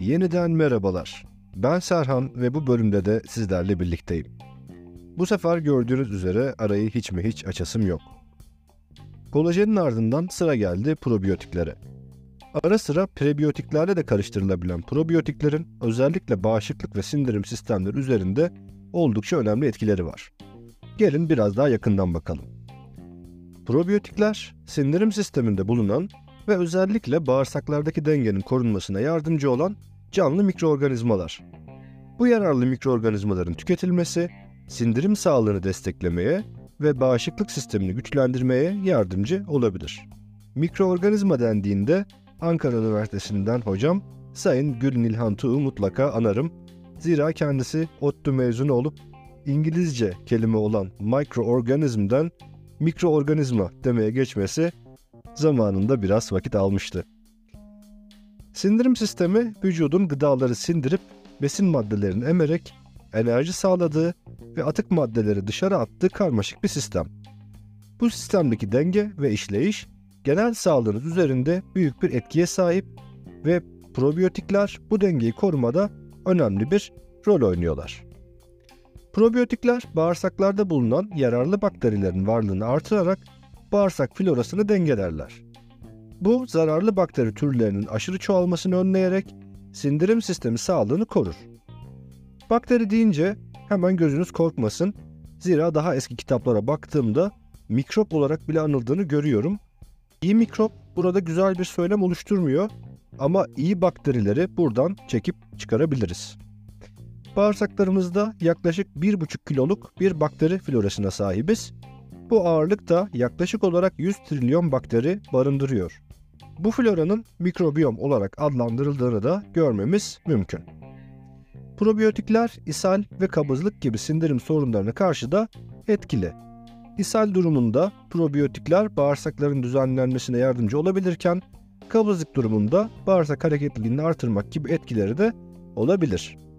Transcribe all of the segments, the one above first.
Yeniden merhabalar. Ben Serhan ve bu bölümde de sizlerle birlikteyim. Bu sefer gördüğünüz üzere arayı hiç mi hiç açasım yok. Kolajenin ardından sıra geldi probiyotiklere. Ara sıra prebiyotiklerle de karıştırılabilen probiyotiklerin özellikle bağışıklık ve sindirim sistemleri üzerinde oldukça önemli etkileri var. Gelin biraz daha yakından bakalım. Probiyotikler, sindirim sisteminde bulunan ve özellikle bağırsaklardaki dengenin korunmasına yardımcı olan canlı mikroorganizmalar. Bu yararlı mikroorganizmaların tüketilmesi, sindirim sağlığını desteklemeye ve bağışıklık sistemini güçlendirmeye yardımcı olabilir. Mikroorganizma dendiğinde Ankara Üniversitesi'nden hocam Sayın Gül Nilhan Tuğ'u mutlaka anarım. Zira kendisi ODTÜ mezunu olup İngilizce kelime olan microorganism'den mikroorganizma demeye geçmesi zamanında biraz vakit almıştı. Sindirim sistemi vücudun gıdaları sindirip besin maddelerini emerek enerji sağladığı ve atık maddeleri dışarı attığı karmaşık bir sistem. Bu sistemdeki denge ve işleyiş genel sağlığınız üzerinde büyük bir etkiye sahip ve probiyotikler bu dengeyi korumada önemli bir rol oynuyorlar. Probiyotikler bağırsaklarda bulunan yararlı bakterilerin varlığını artırarak bağırsak florasını dengelerler. Bu zararlı bakteri türlerinin aşırı çoğalmasını önleyerek sindirim sistemi sağlığını korur. Bakteri deyince hemen gözünüz korkmasın. Zira daha eski kitaplara baktığımda mikrop olarak bile anıldığını görüyorum. İyi mikrop burada güzel bir söylem oluşturmuyor ama iyi bakterileri buradan çekip çıkarabiliriz. Bağırsaklarımızda yaklaşık 1,5 kiloluk bir bakteri florasına sahibiz. Bu ağırlık da yaklaşık olarak 100 trilyon bakteri barındırıyor. Bu floranın mikrobiyom olarak adlandırıldığını da görmemiz mümkün. Probiyotikler ishal ve kabızlık gibi sindirim sorunlarına karşı da etkili. İshal durumunda probiyotikler bağırsakların düzenlenmesine yardımcı olabilirken kabızlık durumunda bağırsak hareketliliğini artırmak gibi etkileri de olabilir.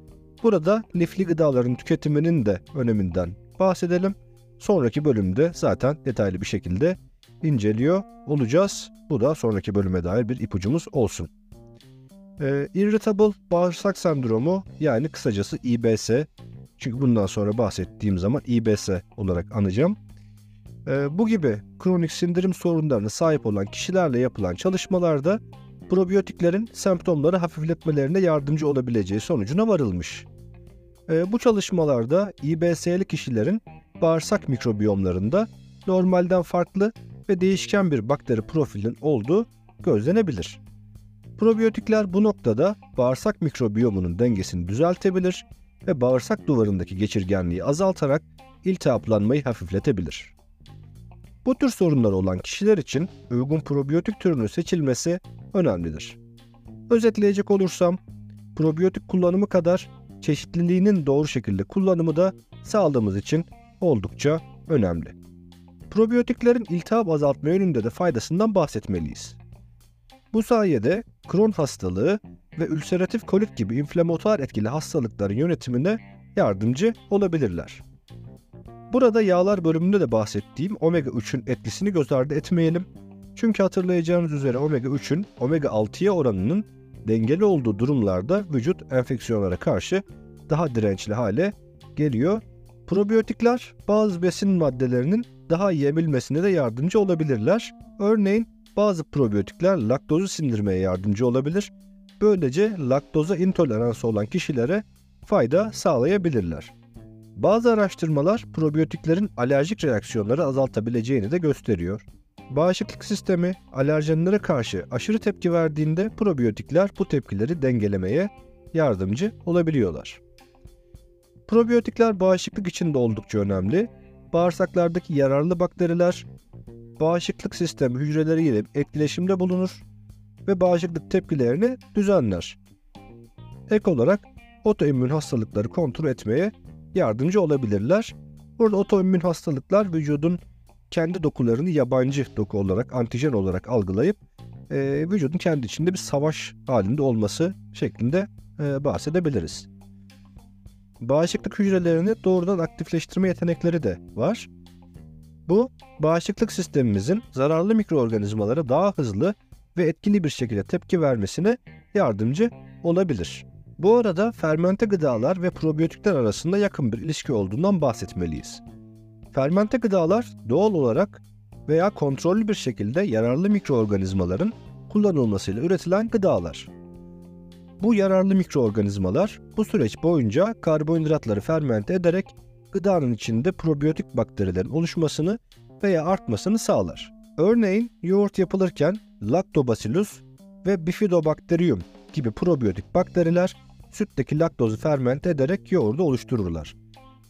Burada lifli gıdaların tüketiminin de öneminden bahsedelim. Sonraki bölümde zaten detaylı bir şekilde inceliyor olacağız. Bu da sonraki bölüme dair bir ipucumuz olsun. Ee, irritable bağırsak sendromu yani kısacası IBS. Çünkü bundan sonra bahsettiğim zaman IBS olarak anacağım. Ee, bu gibi kronik sindirim sorunlarına sahip olan kişilerle yapılan çalışmalarda probiyotiklerin semptomları hafifletmelerine yardımcı olabileceği sonucuna varılmış. Ee, bu çalışmalarda IBS'li kişilerin bağırsak mikrobiyomlarında normalden farklı ve değişken bir bakteri profilinin olduğu gözlenebilir. Probiyotikler bu noktada bağırsak mikrobiyomunun dengesini düzeltebilir ve bağırsak duvarındaki geçirgenliği azaltarak iltihaplanmayı hafifletebilir. Bu tür sorunlar olan kişiler için uygun probiyotik türünün seçilmesi önemlidir. Özetleyecek olursam, probiyotik kullanımı kadar çeşitliliğinin doğru şekilde kullanımı da sağlığımız için oldukça önemli. Probiyotiklerin iltihap azaltma yönünde de faydasından bahsetmeliyiz. Bu sayede Crohn hastalığı ve ülseratif kolit gibi inflamatuar etkili hastalıkların yönetimine yardımcı olabilirler. Burada yağlar bölümünde de bahsettiğim omega 3'ün etkisini göz ardı etmeyelim. Çünkü hatırlayacağınız üzere omega 3'ün omega 6'ya oranının dengeli olduğu durumlarda vücut enfeksiyonlara karşı daha dirençli hale geliyor. Probiyotikler bazı besin maddelerinin daha iyi emilmesine de yardımcı olabilirler. Örneğin bazı probiyotikler laktozu sindirmeye yardımcı olabilir. Böylece laktoza intoleransı olan kişilere fayda sağlayabilirler. Bazı araştırmalar probiyotiklerin alerjik reaksiyonları azaltabileceğini de gösteriyor. Bağışıklık sistemi alerjenlere karşı aşırı tepki verdiğinde probiyotikler bu tepkileri dengelemeye yardımcı olabiliyorlar. Probiyotikler bağışıklık için de oldukça önemli. Bağırsaklardaki yararlı bakteriler bağışıklık sistemi hücreleriyle etkileşimde bulunur ve bağışıklık tepkilerini düzenler. Ek olarak otoimmün hastalıkları kontrol etmeye yardımcı olabilirler. Burada otoimmün hastalıklar vücudun kendi dokularını yabancı doku olarak, antijen olarak algılayıp e, vücudun kendi içinde bir savaş halinde olması şeklinde e, bahsedebiliriz. Bağışıklık hücrelerini doğrudan aktifleştirme yetenekleri de var. Bu, bağışıklık sistemimizin zararlı mikroorganizmalara daha hızlı ve etkili bir şekilde tepki vermesine yardımcı olabilir. Bu arada fermente gıdalar ve probiyotikler arasında yakın bir ilişki olduğundan bahsetmeliyiz. Fermente gıdalar doğal olarak veya kontrollü bir şekilde yararlı mikroorganizmaların kullanılmasıyla üretilen gıdalar. Bu yararlı mikroorganizmalar bu süreç boyunca karbonhidratları fermente ederek gıdanın içinde probiyotik bakterilerin oluşmasını veya artmasını sağlar. Örneğin yoğurt yapılırken Lactobacillus ve Bifidobacterium gibi probiyotik bakteriler sütteki laktozu fermente ederek yoğurdu oluştururlar.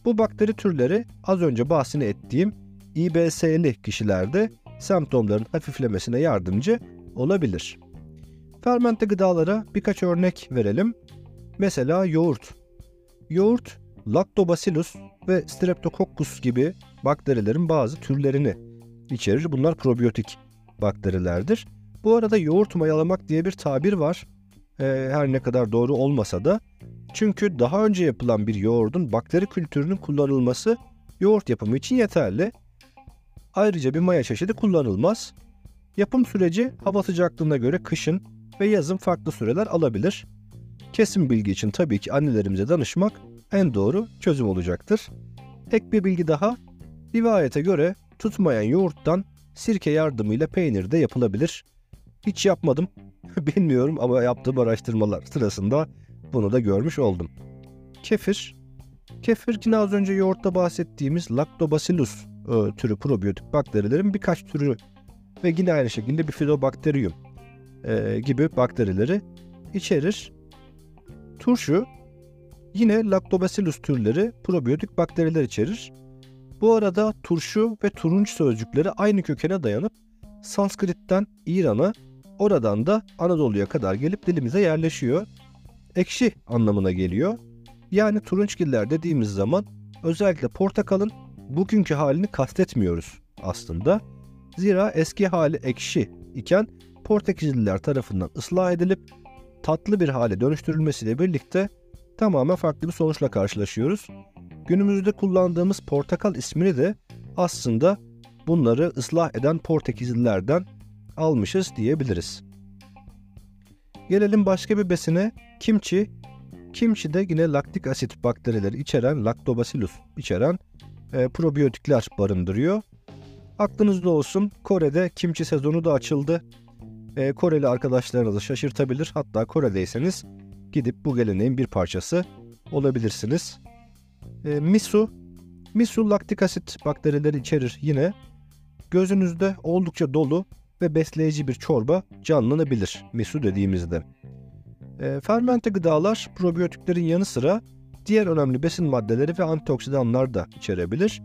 Bu bakteri türleri az önce bahsini ettiğim İBS'li kişilerde semptomların hafiflemesine yardımcı olabilir. Fermente gıdalara birkaç örnek verelim. Mesela yoğurt. Yoğurt, Lactobacillus ve Streptococcus gibi bakterilerin bazı türlerini içerir. Bunlar probiyotik bakterilerdir. Bu arada yoğurt mayalamak diye bir tabir var. Ee, her ne kadar doğru olmasa da. Çünkü daha önce yapılan bir yoğurdun bakteri kültürünün kullanılması yoğurt yapımı için yeterli. Ayrıca bir maya çeşidi kullanılmaz. Yapım süreci hava sıcaklığına göre kışın ve yazın farklı süreler alabilir. Kesin bilgi için tabii ki annelerimize danışmak en doğru çözüm olacaktır. Ek bir bilgi daha. Rivayete göre tutmayan yoğurttan sirke yardımıyla peynir de yapılabilir. Hiç yapmadım. Bilmiyorum ama yaptığım araştırmalar sırasında bunu da görmüş oldum. Kefir. Kefir yine az önce yoğurtta bahsettiğimiz Lactobacillus e, türü probiyotik bakterilerin birkaç türü ve yine aynı şekilde Bifidobacterium e, gibi bakterileri içerir. Turşu yine Lactobacillus türleri probiyotik bakteriler içerir. Bu arada turşu ve turunç sözcükleri aynı kökene dayanıp Sanskrit'ten İran'a, oradan da Anadolu'ya kadar gelip dilimize yerleşiyor. Ekşi anlamına geliyor. Yani turunçgiller dediğimiz zaman özellikle portakalın bugünkü halini kastetmiyoruz aslında. Zira eski hali ekşi iken Portekizliler tarafından ıslah edilip tatlı bir hale dönüştürülmesiyle birlikte tamamen farklı bir sonuçla karşılaşıyoruz. Günümüzde kullandığımız portakal ismini de aslında bunları ıslah eden Portekizlilerden almışız diyebiliriz. Gelelim başka bir besine kimchi. Kimchi de yine laktik asit bakterileri içeren Lactobacillus içeren e, probiyotikler barındırıyor. Aklınızda olsun Kore'de kimchi sezonu da açıldı. E, Koreli arkadaşlarınızı şaşırtabilir. Hatta Kore'deyseniz gidip bu geleneğin bir parçası olabilirsiniz. E, misu, misu laktik asit bakterileri içerir yine. Gözünüzde oldukça dolu ve besleyici bir çorba canlanabilir misu dediğimizde. E, fermente gıdalar probiyotiklerin yanı sıra diğer önemli besin maddeleri ve antioksidanlar da içerebilir.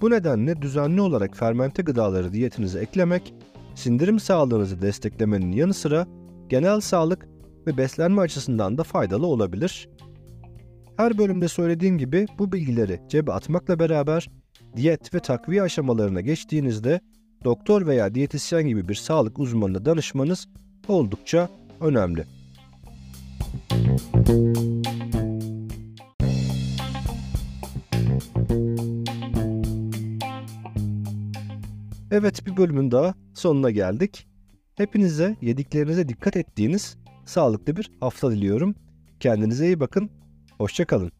Bu nedenle düzenli olarak fermente gıdaları diyetinize eklemek, sindirim sağlığınızı desteklemenin yanı sıra genel sağlık ve beslenme açısından da faydalı olabilir. Her bölümde söylediğim gibi bu bilgileri cebe atmakla beraber diyet ve takviye aşamalarına geçtiğinizde doktor veya diyetisyen gibi bir sağlık uzmanına danışmanız oldukça önemli. Evet bir bölümün daha sonuna geldik. Hepinize yediklerinize dikkat ettiğiniz sağlıklı bir hafta diliyorum. Kendinize iyi bakın. Hoşçakalın.